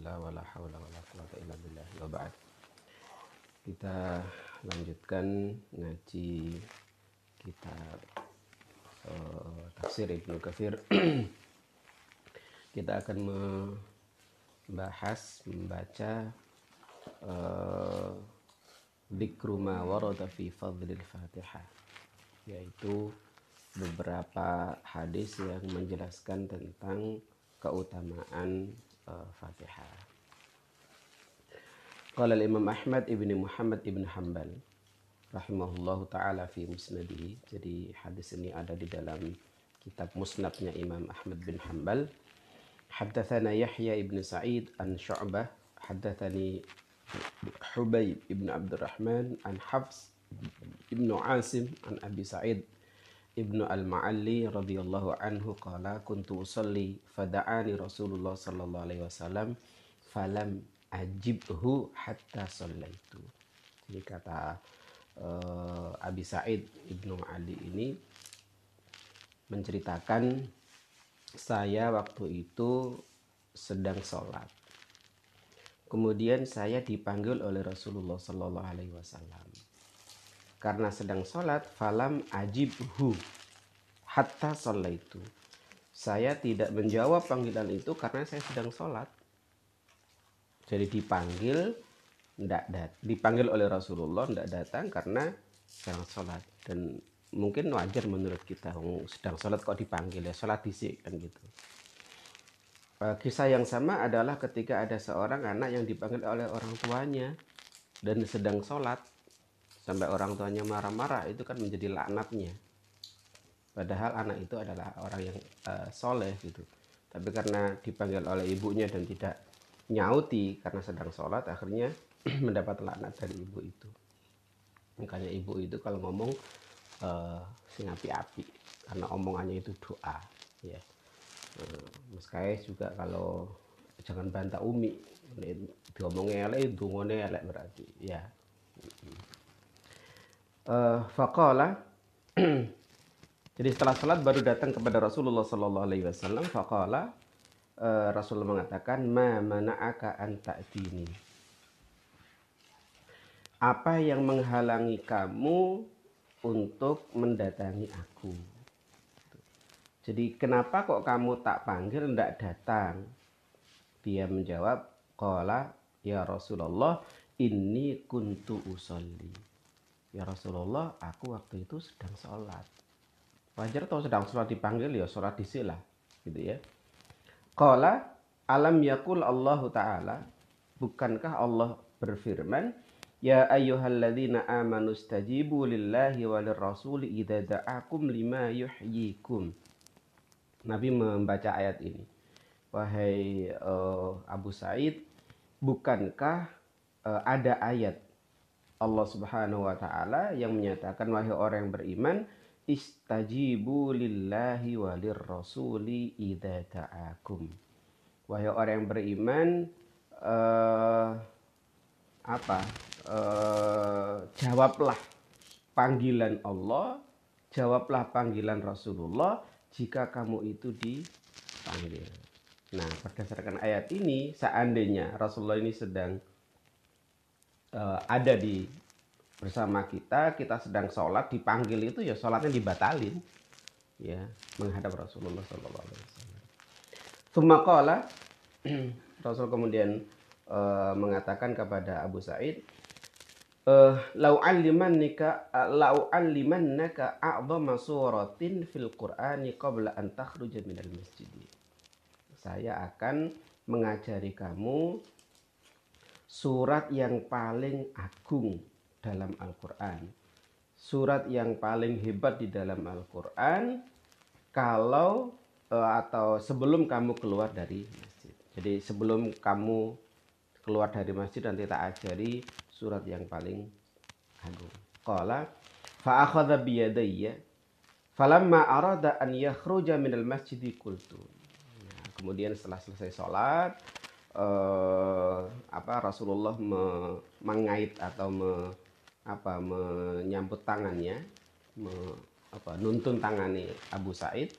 Bismillah wala haula wala quwata illa billah wa ba'd. Kita lanjutkan ngaji kitab uh, tafsir Ibnu Katsir. kita akan membahas membaca uh, Dikru ma warada fi fadlil Fatihah yaitu beberapa hadis yang menjelaskan tentang keutamaan Fatihah. Qala Imam Ahmad ibni Muhammad ibn Hanbal rahimahullahu taala fi musnadihi. Jadi hadis ini ada di dalam kitab musnadnya Imam Ahmad bin Hanbal. Haddatsana Yahya ibn Sa'id an Syu'bah, haddatsani Hubayb ibn Abdurrahman an Hafs ibn Asim an Abi Sa'id Ibnu Al-Ma'alli radhiyallahu anhu qala kuntu usalli fada'ani Rasulullah sallallahu alaihi wasallam falam ajibhu hatta sallaitu. Jadi kata uh, Abi Sa'id Ibnu Ali ini menceritakan saya waktu itu sedang sholat. Kemudian saya dipanggil oleh Rasulullah Sallallahu Alaihi Wasallam karena sedang sholat falam ajibhu hatta itu saya tidak menjawab panggilan itu karena saya sedang sholat. Jadi dipanggil tidak dat dipanggil oleh Rasulullah tidak datang karena sedang sholat. Dan mungkin wajar menurut kita sedang sholat kok dipanggil ya? Sholat disik kan gitu. Eh, kisah yang sama adalah ketika ada seorang anak yang dipanggil oleh orang tuanya dan sedang sholat. Sampai orang tuanya marah-marah itu kan menjadi laknatnya padahal anak itu adalah orang yang uh, soleh gitu. Tapi karena dipanggil oleh ibunya dan tidak nyauti karena sedang sholat akhirnya mendapat laknat dari ibu itu. Makanya ibu itu kalau ngomong uh, sing api-api karena omongannya itu doa ya. Uh, Mas Kais juga kalau jangan bantah umi diomongnya elek dungone elek berarti ya. Uh, faqala jadi setelah salat baru datang kepada Rasulullah sallallahu alaihi wasallam faqala uh, Rasulullah mengatakan ma mana'aka an ta'tini. Apa yang menghalangi kamu untuk mendatangi aku? Jadi kenapa kok kamu tak panggil tidak datang? Dia menjawab qala ya Rasulullah ini kuntu usolli. Ya Rasulullah aku waktu itu sedang sholat wajar atau sedang sholat dipanggil ya sholat disilah gitu ya. Qala alam yakul Allahu Ta'ala bukankah Allah berfirman Ya ayyuhalladzina amanu stajibu lillahi walir rasuli idza da'akum lima yuhyikum. Nabi membaca ayat ini. Wahai uh, Abu Said bukankah uh, ada ayat Allah Subhanahu wa taala yang menyatakan wahai orang yang beriman istajibu lillahi walir rasuli idza ta'akum. Wahai orang yang beriman uh, apa? Uh, jawablah panggilan Allah, jawablah panggilan Rasulullah jika kamu itu dipanggil. Nah, berdasarkan ayat ini, seandainya Rasulullah ini sedang uh, ada di bersama kita, kita sedang sholat dipanggil itu ya sholatnya dibatalin, ya menghadap Rasulullah Sallallahu Alaihi Wasallam. Sumakola Rasul kemudian uh, mengatakan kepada Abu Said, uh, lau alimannika lau alimannaka a'dhama suratin fil Qur'ani qabla an takhruja minal masjid. Saya akan mengajari kamu surat yang paling agung dalam Al-Quran. Surat yang paling hebat di dalam Al-Quran kalau eh, atau sebelum kamu keluar dari masjid. Jadi sebelum kamu keluar dari masjid nanti tak ajari surat yang paling agung. Qala fa akhadha bi yadayya falamma arada an yakhruja minal masjid qultu. Nah, kemudian setelah selesai sholat uh, apa Rasulullah me, mengait atau me, apa menyambut tangannya me, apa nuntun tangani Abu Said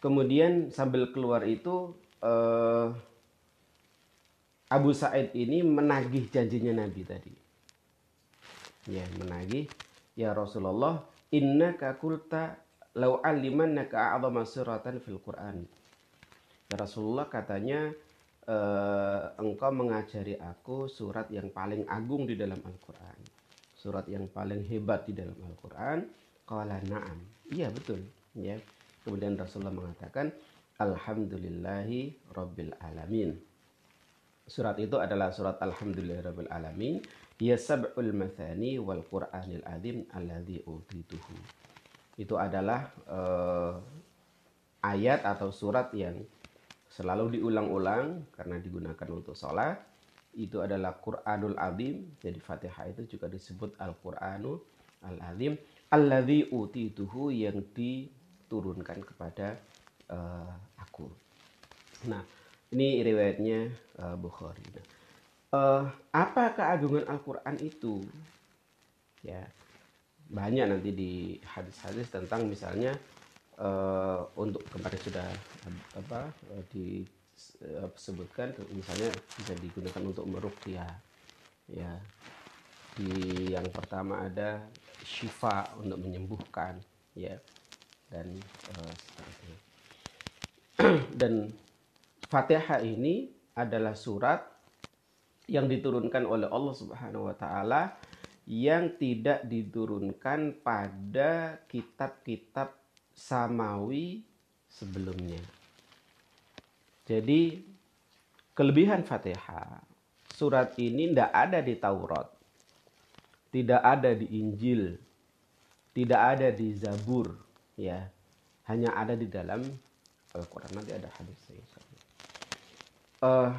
kemudian sambil keluar itu uh, Abu Sa'id ini menagih janjinya Nabi tadi. Ya, menagih ya Rasulullah, innaka qulta law alimannaka a'dhama suratan fil Qur'an. Ya Rasulullah katanya e, engkau mengajari aku surat yang paling agung di dalam Al-Qur'an. Surat yang paling hebat di dalam Al-Qur'an. Qala na'am. Iya betul, ya. Kemudian Rasulullah mengatakan Alhamdulillahi Rabbil Alamin. Surat itu adalah surat Alhamdulillahi Rabbil Alamin. Ya sab'ul mathani wal Qur'anil azim alladhi utituhu. Itu adalah uh, ayat atau surat yang selalu diulang-ulang karena digunakan untuk sholat. Itu adalah Qur'anul azim. Jadi Fatihah itu juga disebut Al-Qur'anul Al-Azim. Alladhi utituhu yang diturunkan kepada uh, aku. Nah, ini riwayatnya uh, Bukhari. Nah, uh, apa keagungan Al-Quran itu? Ya, banyak nanti di hadis-hadis tentang misalnya uh, untuk kemarin sudah apa disebutkan misalnya bisa digunakan untuk meruqyah ya. Di yang pertama ada syifa untuk menyembuhkan ya. Dan uh, dan Fatihah ini adalah surat yang diturunkan oleh Allah Subhanahu wa taala yang tidak diturunkan pada kitab-kitab samawi sebelumnya. Jadi kelebihan Fatihah surat ini tidak ada di Taurat, tidak ada di Injil, tidak ada di Zabur, ya, hanya ada di dalam Al-Quran. Nanti ada hadisnya uh,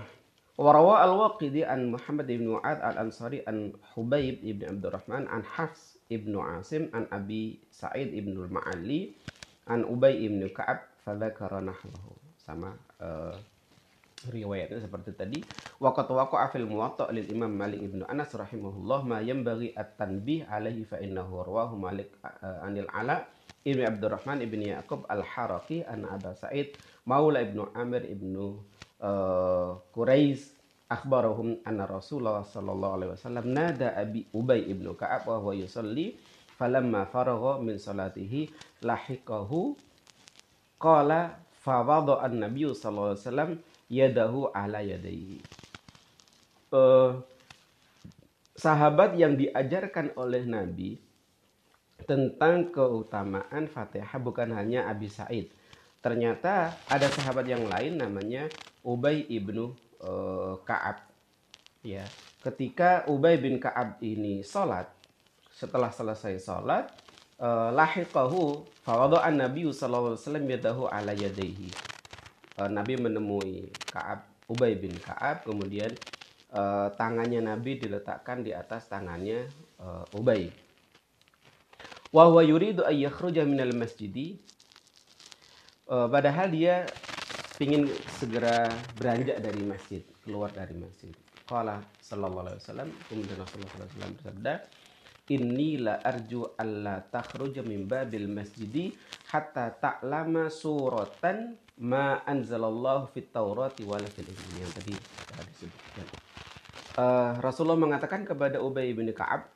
Warawa al-Waqidi an Muhammad ibn Mu'ad al-Ansari an Hubayb ibn Abdurrahman an Hafs ibn Asim an Abi Sa'id ibn al-Ma'ali an Ubay ibn Ka'ab fadzakara nahwahu. Sama uh, riwayatnya seperti tadi. Waqat waqa'a fil muwatta' lil Imam Malik ibn Anas rahimahullah ma yanbaghi at-tanbih alaihi fa innahu rawahu Malik uh, anil Ala ibn Abdurrahman ibn Yaqub al-Haraki an Aba Sa'id Maula ibn Amir ibn uh, Quraiz akhbarahum anna Rasulullah sallallahu alaihi wasallam nada Abi Ubay ibn Ka'ab wa huwa yusalli falamma faragha min salatihi lahiqahu qala fa wada an-nabiy sallallahu alaihi wasallam yadahu ala yadayhi uh, sahabat yang diajarkan oleh Nabi tentang keutamaan Fatihah bukan hanya Abi Said. Ternyata ada sahabat yang lain namanya Ubay ibnu uh, Kaab. Ya, ketika Ubay bin Kaab ini sholat, setelah selesai sholat, uh, lahiqahu fawadu'an Nabi sallallahu alaihi wasallam yadahu ala yadaihi. Uh, Nabi menemui Kaab, Ubay bin Kaab, kemudian uh, tangannya Nabi diletakkan di atas tangannya uh, Ubay. Wa huwa yuridu ay yakhruja minal masjidi. Uh, padahal dia ingin segera beranjak dari masjid keluar dari masjid. Qala sallallahu alaihi wasallam kemudian Rasulullah sallallahu alaihi wasallam bersabda inni la arju alla takhruja min babil masjidi hatta ta'lama suratan ma anzalallahu fit taurati wala fil injil. Yang tadi disebutkan uh, Rasulullah mengatakan kepada Ubay bin Ka'ab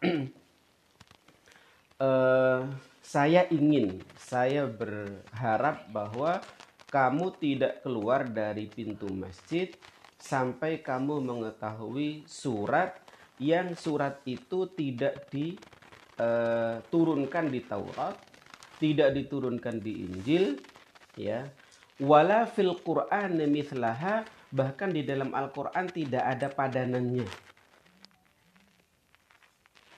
uh, saya ingin, saya berharap bahwa kamu tidak keluar dari pintu masjid sampai kamu mengetahui surat yang surat itu tidak diturunkan eh, di Taurat, tidak diturunkan di Injil, ya. Wala fil Qur'an mithlaha bahkan di dalam Al-Qur'an tidak ada padanannya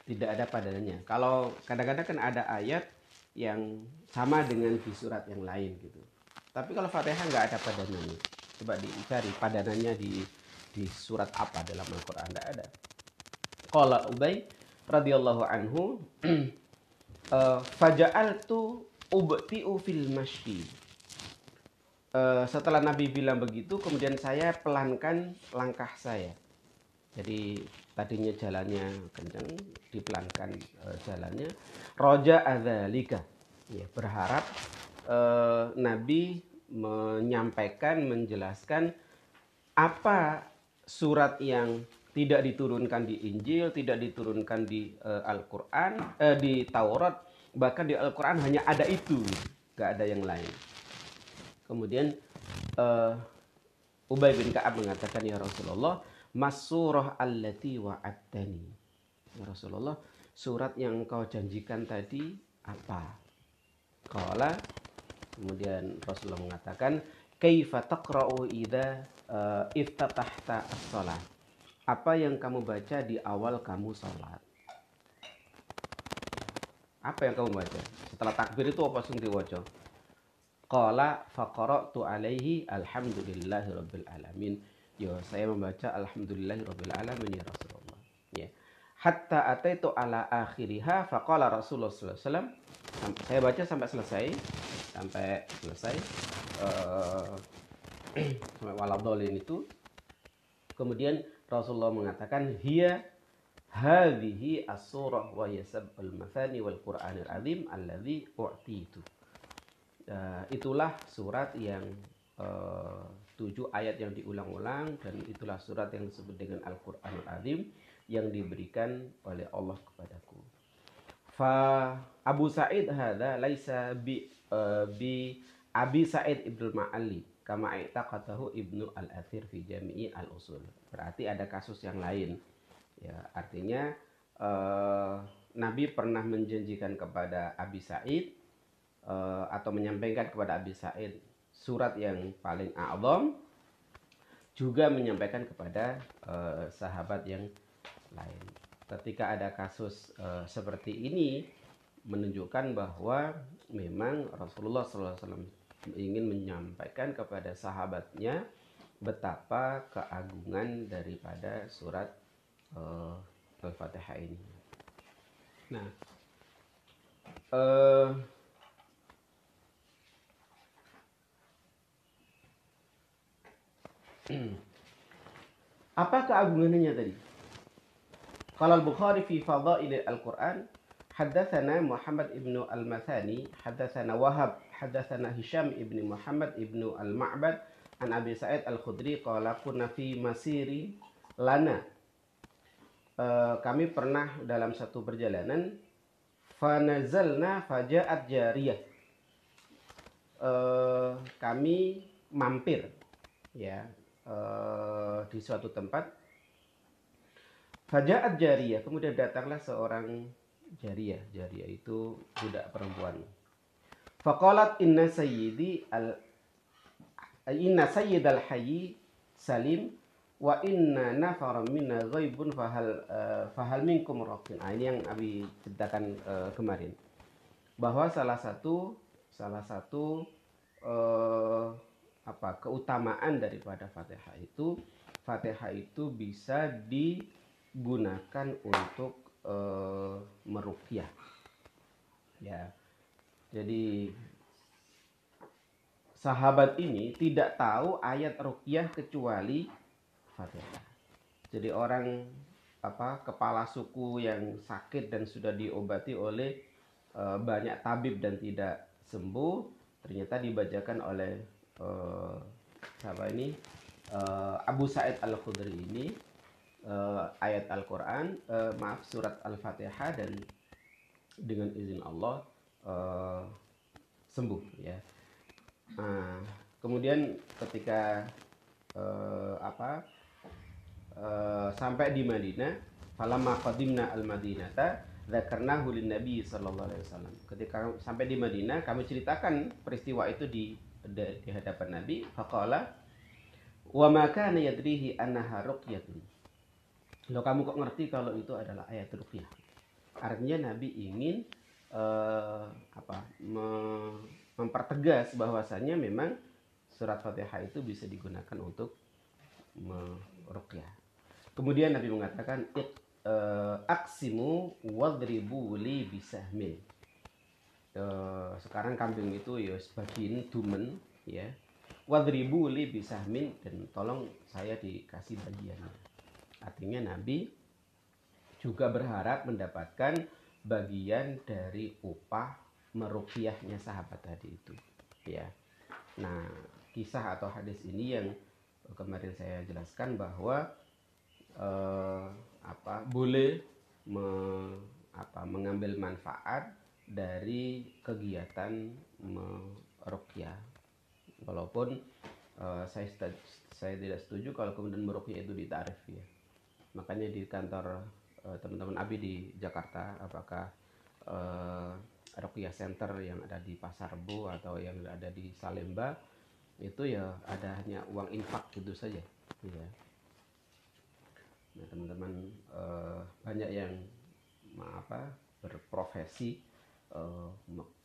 tidak ada padanannya. Kalau kadang-kadang kan ada ayat yang sama dengan di surat yang lain gitu. Tapi kalau Fatihah nggak ada padanannya. Coba dicari padanannya di di surat apa dalam Al-Qur'an tidak ada. Qala Ubay radhiyallahu anhu eh, faja'altu ubti'u fil masyi. Uh, setelah Nabi bilang begitu, kemudian saya pelankan langkah saya. Jadi tadinya jalannya kencang dipelankan e, jalannya roja adzalika ya berharap Nabi menyampaikan menjelaskan apa surat yang tidak diturunkan di Injil, tidak diturunkan di uh, Al-Qur'an, uh, di Taurat, bahkan di Al-Qur'an hanya ada itu, nggak ada yang lain. Kemudian uh, Ubay bin Ka'ab mengatakan ya Rasulullah, "Masurah allati wa'adtani." Ya Rasulullah, surat yang kau janjikan tadi apa? Qala kemudian Rasulullah mengatakan, "Kaifa taqra'u idza uh, iftatahta as-salat?" Apa yang kamu baca di awal kamu salat? Apa yang kamu baca? Setelah takbir itu apa sing diwaca? Qala faqara'tu alaihi alhamdulillahi rabbil alamin. Yo, saya membaca alhamdulillahi rabbil alamin ya Rasulullah. Ya. Hatta ataitu ala akhiriha faqala Rasulullah sallallahu alaihi wasallam. Saya baca sampai selesai. Sampai selesai. Uh, sampai waladolin itu. Kemudian Rasulullah mengatakan hiya hadhihi as-surah wa yasab al-mathani wal Qur'anil azim alladhi u'titu uh, itulah surat yang uh, tujuh ayat yang diulang-ulang dan itulah surat yang disebut dengan Al-Qur'anul Azim yang diberikan oleh Allah kepadaku. Fa Abu Sa'id hadza laisa bi uh, bi Abi Sa'id Ibnu Ma'ali kama i'taqatahu Ibnu Al-Athir fi Jami'i Al-Usul. Berarti ada kasus yang lain. Ya, artinya uh, Nabi pernah menjanjikan kepada Abi Sa'id uh, atau menyampaikan kepada Abi Said surat yang paling a'zam juga menyampaikan kepada uh, sahabat yang lain. Ketika ada kasus uh, seperti ini menunjukkan bahwa memang Rasulullah SAW ingin menyampaikan kepada sahabatnya betapa keagungan daripada surat uh, Al-Fatihah ini. Nah, uh, Apa keagungannya tadi? Kalau Al-Bukhari fi Fadail Al-Quran Haddathana Muhammad ibnu Al-Mathani Haddathana Wahab Haddathana Hisham ibnu Muhammad ibnu Al-Ma'bad An Abi Sa'id Al-Khudri Qala kunna fi masiri lana uh, Kami pernah dalam satu perjalanan Fanazalna faja'at jariyah uh, Kami mampir ya uh, di suatu tempat Fajaat jariyah, kemudian datanglah seorang jariyah. Jariyah itu budak perempuan. Faqalat inna sayyidi al inna sayyid al hayy salim wa inna nafar minna ghaibun fahal uh, fahal minkum raqin. Nah, ini yang Abi ceritakan uh, kemarin. Bahwa salah satu salah satu uh, apa keutamaan daripada Fatihah itu Fatihah itu bisa digunakan untuk e, merukyah ya jadi sahabat ini tidak tahu ayat rukyah kecuali Fatihah jadi orang apa kepala suku yang sakit dan sudah diobati oleh e, banyak tabib dan tidak sembuh ternyata dibacakan oleh uh, siapa ini? Uh, Abu Said Al Khudri ini uh, ayat Al Quran uh, maaf surat Al Fatihah dan dengan izin Allah uh, sembuh ya. Nah, kemudian ketika uh, apa uh, sampai di Madinah falamma qadimna al Madinata dzakarnahu lin Nabi sallallahu alaihi wasallam. Ketika sampai di Madinah, kami ceritakan peristiwa itu di di hadapan Nabi. Faqala wa ma kana yadrihi annaha ruqyatun. Lo kamu kok ngerti kalau itu adalah ayat ruqyah? Artinya Nabi ingin uh, apa me mempertegas bahwasanya memang surat Fatihah itu bisa digunakan untuk meruqyah kemudian Nabi mengatakan uh, aksimu wadribu li bisahmin. Eh, sekarang kambing itu ya sebagian dumen ya. Wadribu li bisahmin dan tolong saya dikasih bagiannya. Artinya Nabi juga berharap mendapatkan bagian dari upah merukiahnya sahabat tadi itu ya. Nah kisah atau hadis ini yang kemarin saya jelaskan bahwa eh, apa boleh me, apa mengambil manfaat dari kegiatan meruqyah walaupun uh, saya saya tidak setuju kalau kemudian meruqyah itu ditarif ya. Makanya di kantor uh, teman-teman Abi di Jakarta apakah uh, Ruqyah Center yang ada di Pasar Bu atau yang ada di Salemba itu ya ada hanya uang infak gitu saja. Ya nah teman-teman uh, banyak yang apa berprofesi uh,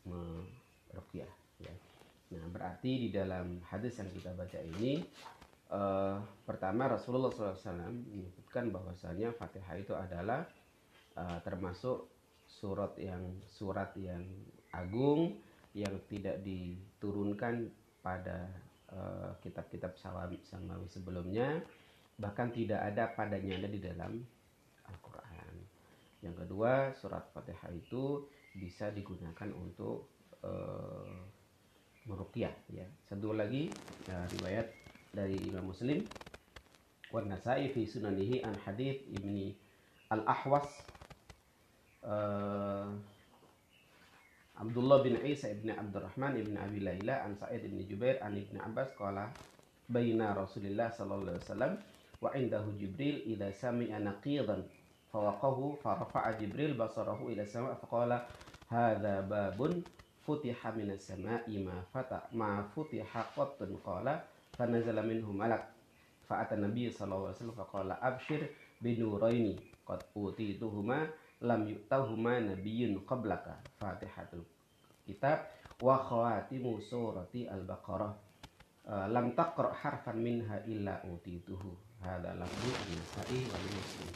meruqyah ya. Nah berarti di dalam hadis yang kita baca ini uh, pertama Rasulullah SAW menyebutkan bahwasanya Fatihah itu adalah uh, termasuk surat yang surat yang agung yang tidak diturunkan pada eh, kitab-kitab uh, samawi sebelumnya bahkan tidak ada padanya ada di dalam Al-Qur'an. Yang kedua, surat Fatihah itu bisa digunakan untuk uh, meruqyah ya. Satu lagi ya, riwayat dari Imam Muslim. Wa Nasai fi sunanihi an hadits Ibni Al-Ahwas uh, Abdullah bin Isa ibn Abdurrahman ibn Abi Layla an Sa'id ibn Jubair an ibn Abbas qala baina Rasulillah sallallahu alaihi wasallam wa indahu Jibril idza sami'a naqidan fawaqahu farafa'a Jibril basarahu ila sama' faqala hadha babun futiha minas sama'i ma fata ma futiha qattun qala fa'ata nabiy sallallahu alaihi wasallam faqala abshir binuraini qad utituhuma lam yu'tahuma nabiyyun qablaka. Fatihatul Kitab wa khawatimu surati Al-Baqarah. Uh, lam taqra harfan minha illa utituhu. Hadza lafzu an-Nasa'i wa Muslim.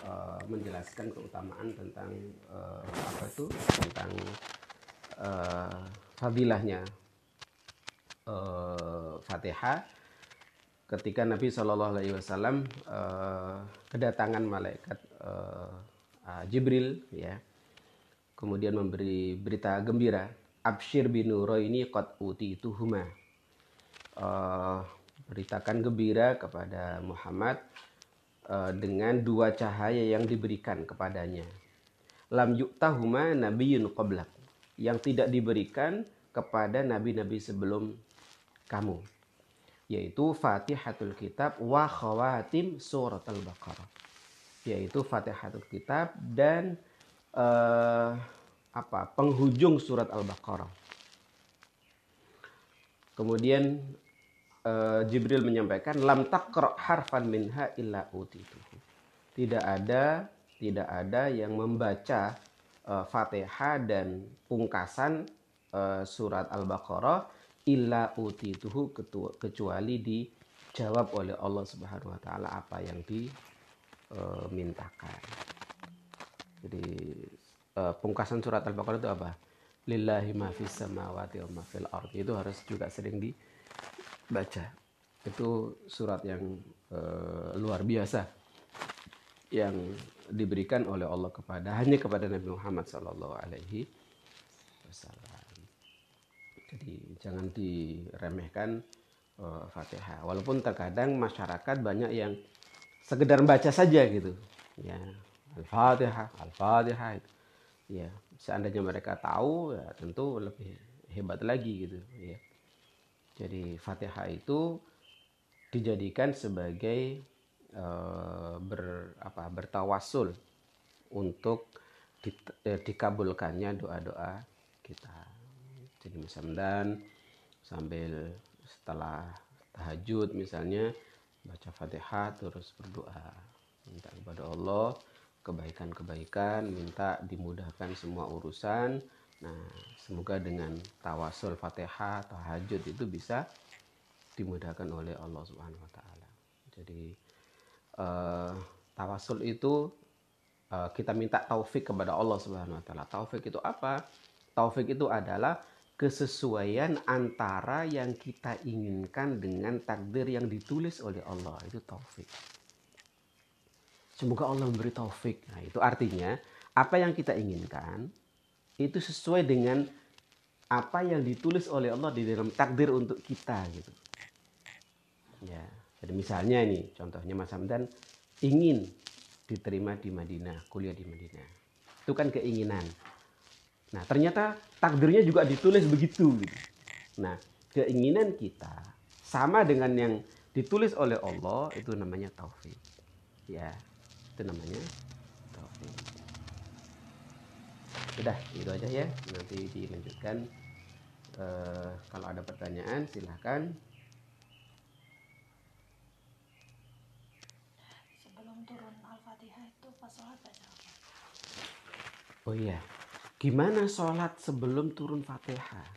Uh, menjelaskan keutamaan tentang uh, apa itu? Tentang uh, fadilahnya uh, Fatihah ketika Nabi Shallallahu Alaihi Wasallam uh, kedatangan malaikat uh, uh, Jibril ya kemudian memberi berita gembira Abshir bin ini qad uti itu huma beritakan gembira kepada Muhammad uh, dengan dua cahaya yang diberikan kepadanya. Lam yuktahuma nabiyun qablak yang tidak diberikan kepada nabi-nabi sebelum kamu yaitu Fatihatul Kitab wa khawatim surat Al-Baqarah yaitu Fatihatul Kitab dan uh, apa penghujung surat Al-Baqarah. Kemudian uh, Jibril menyampaikan lam taqra harfan minha illa utituhu. Tidak ada tidak ada yang membaca uh, Fatihah dan pungkasan uh, surat Al-Baqarah illa utituhu kecuali dijawab oleh Allah Subhanahu wa taala apa yang dimintakan. Jadi uh, pungkasan surat Al-Baqarah itu apa? Lillahi ma fis samawati wa ma fil ardi. Itu harus juga sering dibaca. Itu surat yang uh, luar biasa yang diberikan oleh Allah kepada hanya kepada Nabi Muhammad sallallahu alaihi wasallam. Jadi jangan diremehkan uh, Fatihah. Walaupun terkadang masyarakat banyak yang sekedar baca saja gitu. Ya, Al-Fatihah, Al-Fatihah. Ya, seandainya mereka tahu ya tentu lebih hebat lagi gitu ya. Jadi Fatihah itu dijadikan sebagai uh, ber apa bertawasul untuk di, eh, dikabulkannya doa-doa kita jadi misalnya sambil setelah tahajud misalnya baca fatihah terus berdoa. Minta kepada Allah kebaikan-kebaikan minta dimudahkan semua urusan. Nah semoga dengan tawasul fatihah tahajud itu bisa dimudahkan oleh Allah subhanahu wa taala. Jadi uh, tawasul itu uh, kita minta taufik kepada Allah subhanahu wa taala. Taufik itu apa? Taufik itu adalah kesesuaian antara yang kita inginkan dengan takdir yang ditulis oleh Allah itu taufik. Semoga Allah memberi taufik. Nah, itu artinya apa yang kita inginkan itu sesuai dengan apa yang ditulis oleh Allah di dalam takdir untuk kita gitu. Ya, jadi misalnya ini contohnya Mas Hamdan ingin diterima di Madinah, kuliah di Madinah. Itu kan keinginan. Nah, ternyata takdirnya juga ditulis begitu. Gitu. Nah, keinginan kita sama dengan yang ditulis oleh Allah itu namanya taufik. Ya, itu namanya taufik. Sudah, itu aja ya. Nanti dilanjutkan. Uh, kalau ada pertanyaan silahkan. Sebelum turun Al-Fatihah itu pas sholat baca? Oh iya, Gimana sholat sebelum turun fatihah?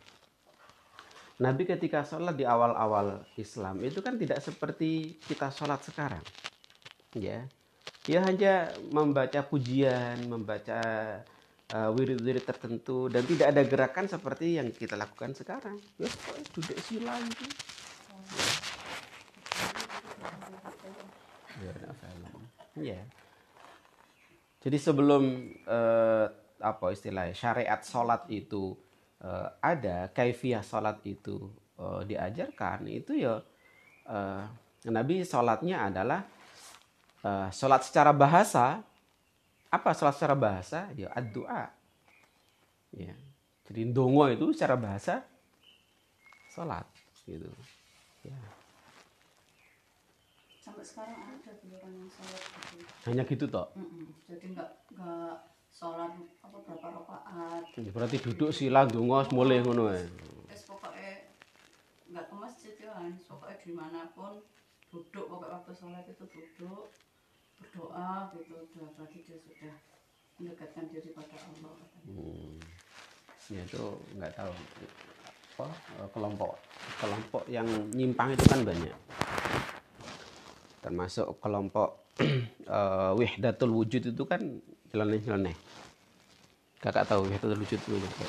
Nabi ketika sholat di awal-awal Islam itu kan tidak seperti kita sholat sekarang. Ya, dia hanya membaca pujian, membaca uh, wirid-wirid tertentu dan tidak ada gerakan seperti yang kita lakukan sekarang. Ya, duduk sila itu. Ya. Jadi sebelum uh, apa istilahnya syariat sholat itu uh, ada kaifiah sholat itu uh, diajarkan itu ya uh, Nabi sholatnya adalah uh, sholat secara bahasa. Apa sholat secara bahasa? Ya doa ya jadi dongo itu secara bahasa sholat gitu. Ya. Sampai sekarang ada yang sholat gitu? Hanya gitu toh? Mm -mm. jadi nggak nggak sholat apa berapa rakaat ya, berarti duduk sila dongo mulai ngono ya es pokoknya nggak ke masjid ya kan pokoknya di mana pun duduk pokoknya waktu sholat itu duduk berdoa gitu. Udah berarti dia sudah mendekatkan diri pada Allah katanya. Hmm. Ya itu nggak tahu. Apa? Kelompok kelompok yang nyimpang itu kan banyak. Termasuk kelompok uh, wihdatul wujud itu kan nyeleneh-nyeleneh. Kakak tahu wihdatul wujud itu apa?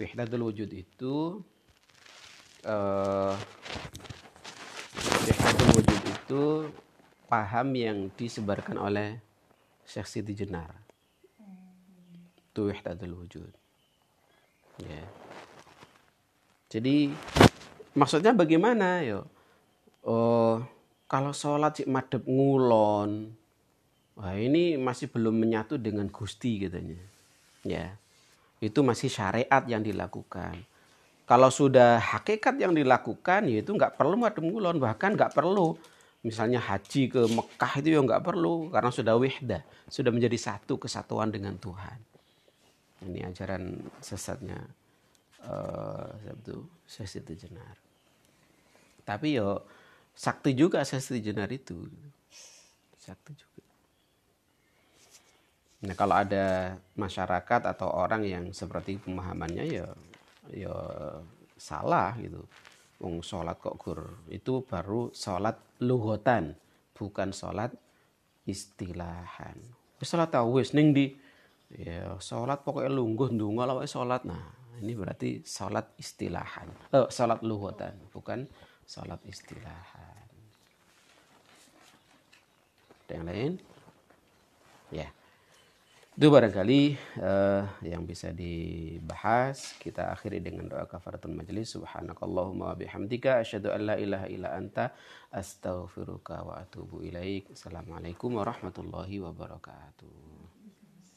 Wihdatul wujud itu uh, wihdatul wujud itu paham yang disebarkan oleh Syekh Siti Jenar. Itu wihdatul wujud. Ya. Jadi maksudnya bagaimana yo? Oh, kalau sholat si madep ngulon, Wah ini masih belum menyatu dengan Gusti katanya. Ya, itu masih syariat yang dilakukan. Kalau sudah hakikat yang dilakukan, yaitu nggak perlu ngadem ngulon, bahkan nggak perlu. Misalnya haji ke Mekah itu ya nggak perlu, karena sudah wihda, sudah menjadi satu kesatuan dengan Tuhan. Ini ajaran sesatnya uh, itu Sesi Jenar. Tapi yo sakti juga Sesi Jenar itu, sakti juga. Nah, kalau ada masyarakat atau orang yang seperti pemahamannya ya ya salah gitu. Wong sholat kok gur itu baru sholat luhotan bukan sholat istilahan. Wis sholat tahu wis ning di ya sholat pokoknya lungguh ndonga lawe sholat. Nah, ini berarti sholat istilahan. Oh, sholat luhotan bukan sholat istilahan. Ada yang lain? Ya. Yeah. Itu barangkali uh, yang bisa dibahas. Kita akhiri dengan doa kafaratul majlis. Subhanakallahumma wa bihamdika asyhadu an la ilaha illa anta astaghfiruka wa atubu ilaik. Assalamualaikum warahmatullahi wabarakatuh.